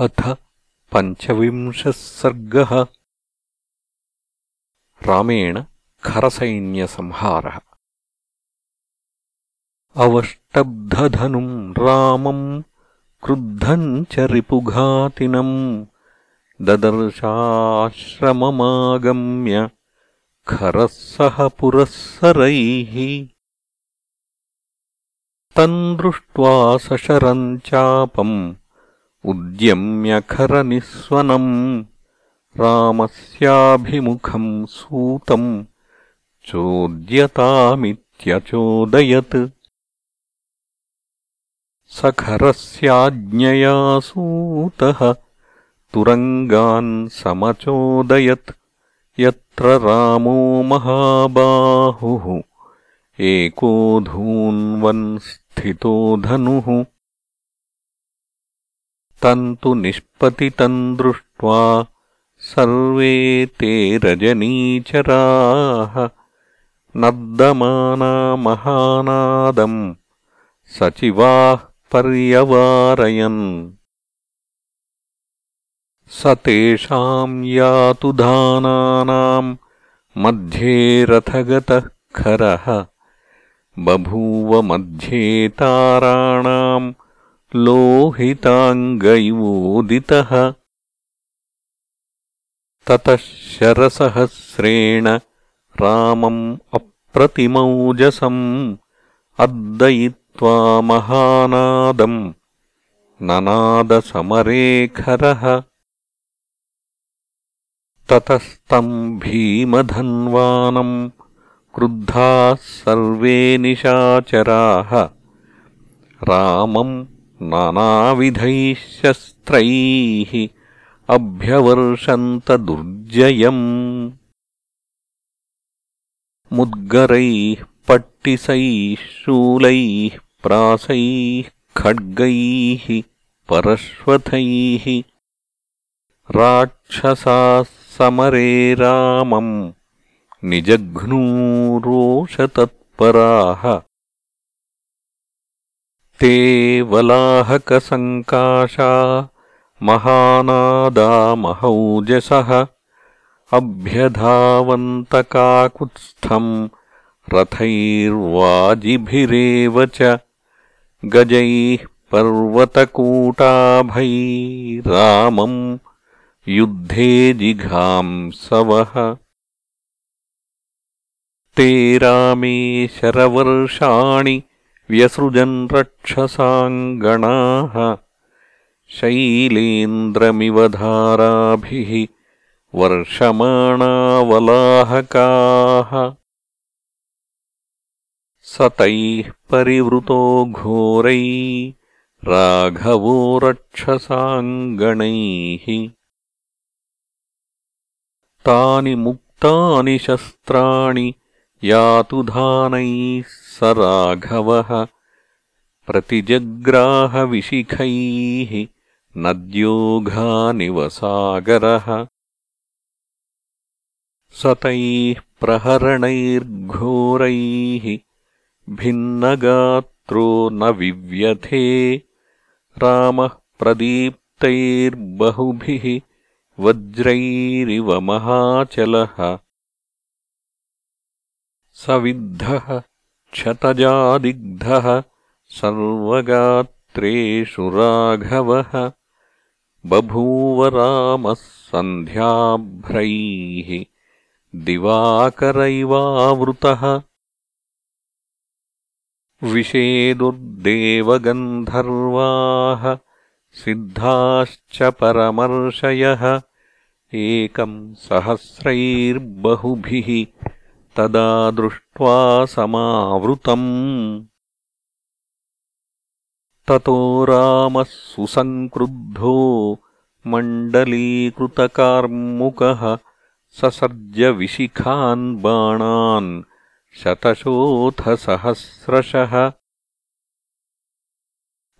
अथ पञ्चविंशः सर्गः। रामेण खरसैन्यसंहारः। अवष्टब्धधनुम् रामम् क्रुद्धम् च रिपुघातिनम् ददर्शाश्रममागम्य खरः सह पुरःसरैः। तम् दृष्ट्वा सशरम् चापम् उद्यम्यखरनिःस्वनम् रामस्याभिमुखम् सूतम् चोद्यतामित्यचोदयत्। स खरस्याज्ञया सूतः तुरङ्गान् समचोदयत्। यत्र रामो महाबाहुः एको धून्वन् स्थितो धनुः तम् तु निष्पतितम् दृष्ट्वा सर्वे ते रजनीचराः। नर्दमाना महानादम् सचिवाः पर्यवारयन्। स तेषाम् यातुधानानाम् मध्ये रथगतः खरः। बभूव मध्ये ताराणाम् लोहिताङ्गैवोदितः। ततः शरसहस्रेण रामम् अप्रतिमौजसम् अद्दयित्वा महानादम् ननादसमरेखरः। ततस्तम् भीमधन्वानम् क्रुद्धाः सर्वे निशाचराः। रामम् नानाविधैः शस्त्रैः अभ्यवर्षन्तदुर्जयम्। मुद्गरैः पट्टिसैः शूलैः प्रासैः खड्गैः परश्वथैः राक्षसाः समरे रामम् निजघ्नूरोषतत्पराः ते वलाहकसङ्काशा महानादामहौजसः अभ्यधावन्तकाकुत्स्थम् रथैर्वाजिभिरेव च गजैः पर्वतकूटाभैरामम् युद्धे जिघांसवः। ते रामे शरवर्षाणि व्यसृजन् रक्षसाङ्गणाः शैलेन्द्रमिव धाराभिः वर्षमाणावलाहकाः। स तैः परिवृतो घोरै राघवो रक्षसाङ्गणैः। तानि मुक्तानि शस्त्राणि यातुधानैः स राघवः प्रतिजग्राहविशिखैः नद्योघानिवसागरः स तैः प्रहरणैर्घोरैः भिन्नगात्रो न विव्यथे। रामः प्रदीप्तैर्बहुभिः वज्रैरिव महाचलः। सविद्धः क्षतजादिग्धः सर्वगात्रेषु राघवः बभूव रामः सन्ध्याभ्रैः दिवाकरैवावृतः विषेदुर्देवगन्धर्वाः सिद्धाश्च परमर्षयः एकम् सहस्रैर्बहुभिः तदा दृष्ट्वा समावृतम्। ततो रामः सुसङ्क्रुद्धो मण्डलीकृतकार्मुकः ससर्जविशिखान् बाणान् शतशोऽथसहस्रशः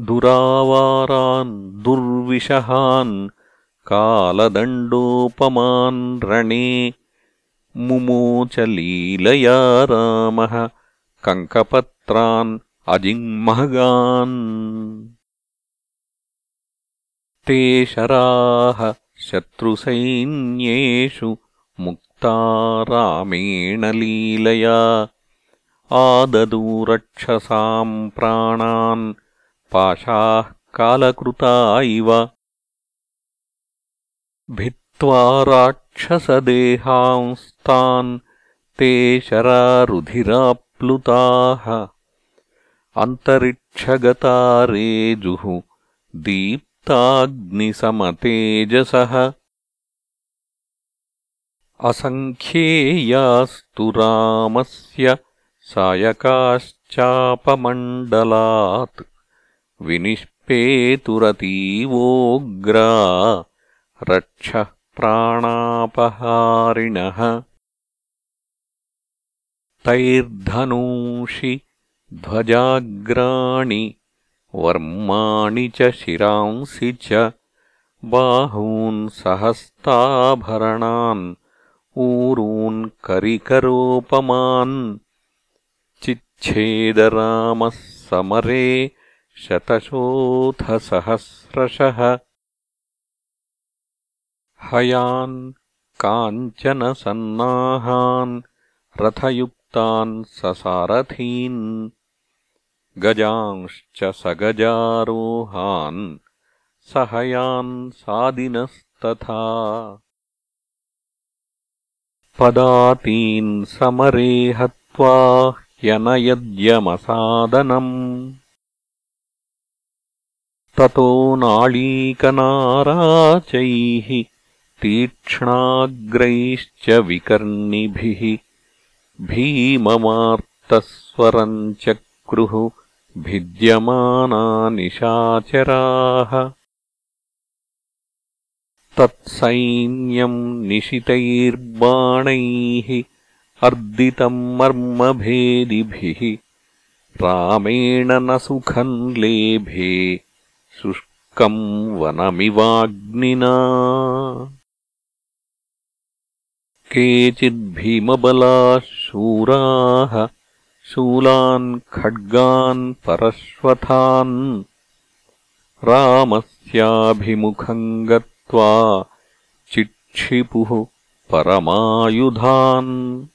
दुरावारान् दुर्विशहान् कालदण्डोपमान् रणे मुमोच लीलया रामः कङ्कपत्रान् अजिङ्महगान्। ते शराः शत्रुसैन्येषु मुक्ता रामेण लीलया। आददूरक्षसाम् प्राणान् पाशाः कालकृता इव। भित्त्वा राक्षसदेहांस्तान् ते शरारुधिराप्लुताः। अन्तरिक्षगता रेजुः दीप्ताग्निसमतेजसः। असङ्ख्येयास्तु रामस्य सायकाश्चापमण्डलात्। विनिष्पेतुरतीवोग्रा रक्षः प्राणापहारिणः तैर्धनूषि ध्वजाग्राणि वर्माणि च शिरांसि च बाहून्सहस्ताभरणान् ऊरून् करिकरोपमान् चिच्छेदरामः समरे शतशोथसहस्रशः। हयान् काञ्चनसन्नाहान् रथयुक्तान् ससारथीन्। गजांश्च सगजारोहान्। सहयान् सादिनस्तथा पदातीन् समरे हत्वा ह्यनयद्यमसादनम्। ततो नाळीकनाराचैः तीक्ष्णाग्रैश्च विकर्णिभिः भीममार्तस्वरम् चक्रुः भिद्यमाना निशाचराः तत्सैन्यम् निशितैर्बाणैः अर्दितम् मर्मभेदिभिः। रामेण न सुखम् लेभे शुष्कम् वनमिवाग्निना केचिद्भीमबलाः शूराः शूलान् खड्गान् परश्वथान् रामस्याभिमुखम् गत्वा चिक्षिपुः परमायुधान्।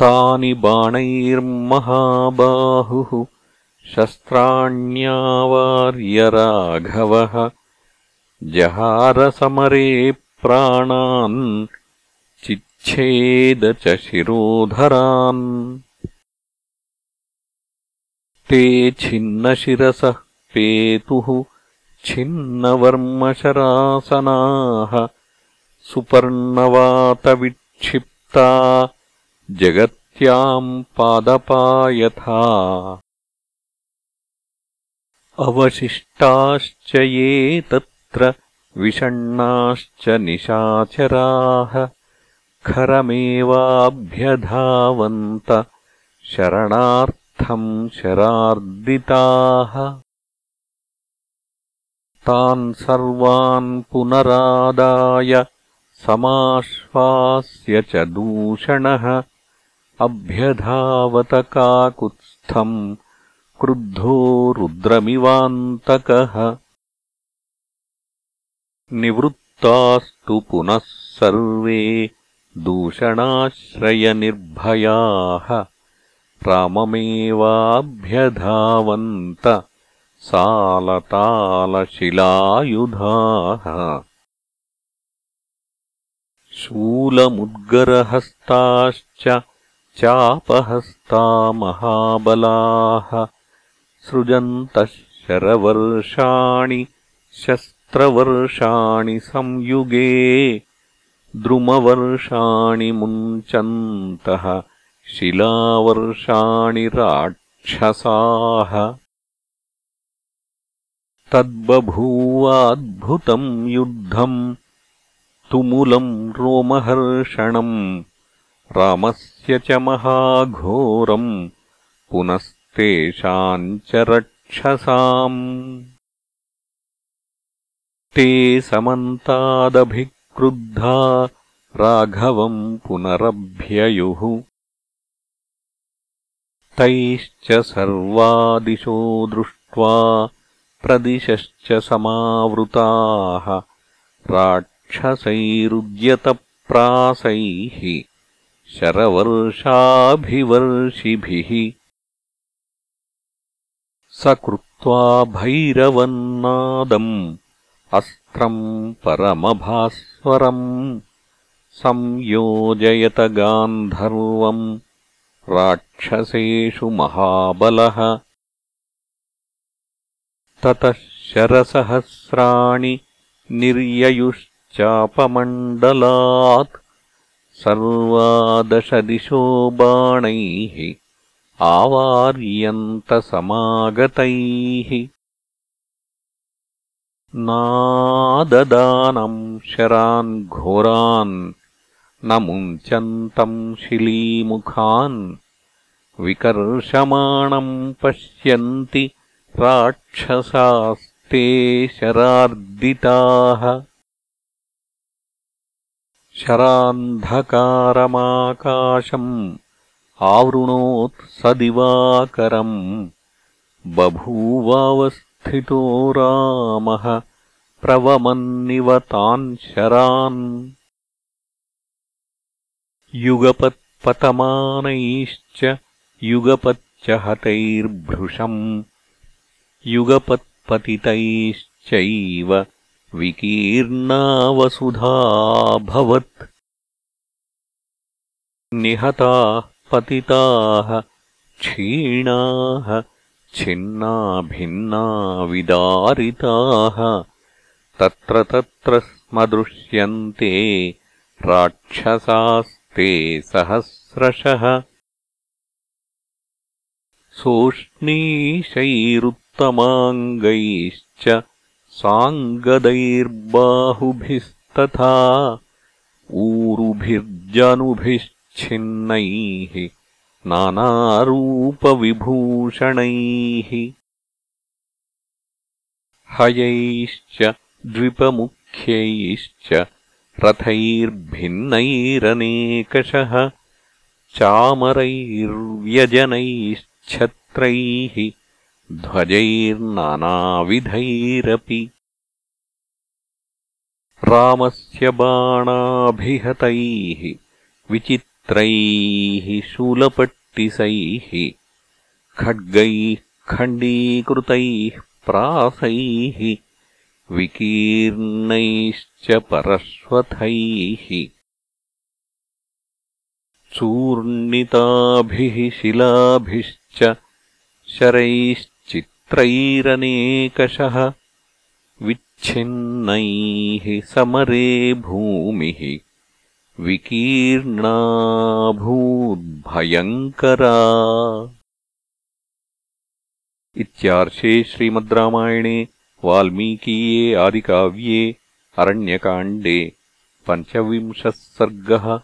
तानि बाणैर्महाबाहुः शस्त्राण्यावार्यराघवः जहारसमरे प्राणान् चिच्छेद च शिरोधरान् ते छिन्नशिरसः पेतुः छिन्नवर्मशरासनाः। सुपर्णवातविक्षिप्ता जगत्याम् पादपायथा। अवशिष्टाश्च ये तत्र विषण्णाश्च निशाचराः खरमेवाभ्यधावन्त शरणार्थम् शरार्दिताः। तान् सर्वान् पुनरादाय समाश्वास्य च दूषणः अभ्यधावतकाकुत्स्थम् क्रुद्धो रुद्रमिवान्तकः निवृत्तास्तु पुनः सर्वे दूषणाश्रयनिर्भयाः। राममेवाभ्यधावन्त सालतालशिलायुधाः। शूलमुद्गरहस्ताश्च चापहस्ता महाबलाः सृजन्तः शरवर्षाणि शस्त्रवर्षाणि संयुगे द्रुमवर्षाणि मुञ्चन्तः शिलावर्षाणि राक्षसाः। तद्बभूवाद्भुतम् युद्धम् तुमुलम् रोमहर्षणम् रामस्य च महाघोरम् पुनस्तेषाम् च रक्षसाम् ते समन्तादभिक्रुद्धा राघवम् पुनरभ्ययुः। तैश्च सर्वादिशो दृष्ट्वा प्रदिशश्च समावृताः। राक्षसैरुद्यतप्रासैः शरवर्षाभिवर्षिभिः। स कृत्वा भैरवन्नादम् अस्त्रम् परमभास्वरम् संयोजयत गान्धर्वम् राक्षसेषु महाबलः ततः शरसहस्राणि निर्ययुश्चापमण्डलात् सर्वादशदिशो बाणैः आवार्यन्तसमागतैः नाददानम् शरान् घोरान् न मुञ्चन्तम् शिलीमुखान् विकर्षमाणम् पश्यन्ति राक्षसास्ते शरार्दिताः। शरान्धकारमाकाशम् आवृणोत् स दिवाकरम् बभूवावस्थितो रामः प्रवमन्निव तान् शरान्। युगपत्पतमानैश्च युगपच्च हतैर्भृशम् युगपत्पतितैश्चैव विकीर्णावसुधाभवत् निहताः पतिताः क्षीणाः छिन्नाभिन्ना विदारिताः। तत्र तत्र स्म दृश्यन्ते राक्षसास्ते सहस्रशः। सोष्णीशैरुत्तमाङ्गैश्च साङ्गदैर्बाहुभिस्तथा। ऊरुभिर्जनुभिश्छिन्नैः नानारूपविभूषणैः। हयैश्च द्विपमुख्यैश्च रथैर्भिन्नैरनेकशः चामरैर्व्यजनैश्छत्रैः ध्वजैर्नानाविधैरपि। रामस्य बाणाभिहतैः विचित्रैः शूलपट्टिसैः खड्गैः खण्डीकृतैः प्रासैः विकीर्णैश्च परश्वथैः। चूर्णिताभिः शिलाभिश्च शरैश्चित्रैरनेकशः विच्छिन्नैः समरे भूमिः विकीर्णाभूद्भयङ्करा। इत्यार्षे श्रीमद्रामायणे वाल्मीकीये आदिकाव्ये अरण्यकाण्डे पञ्चविंशः सर्गः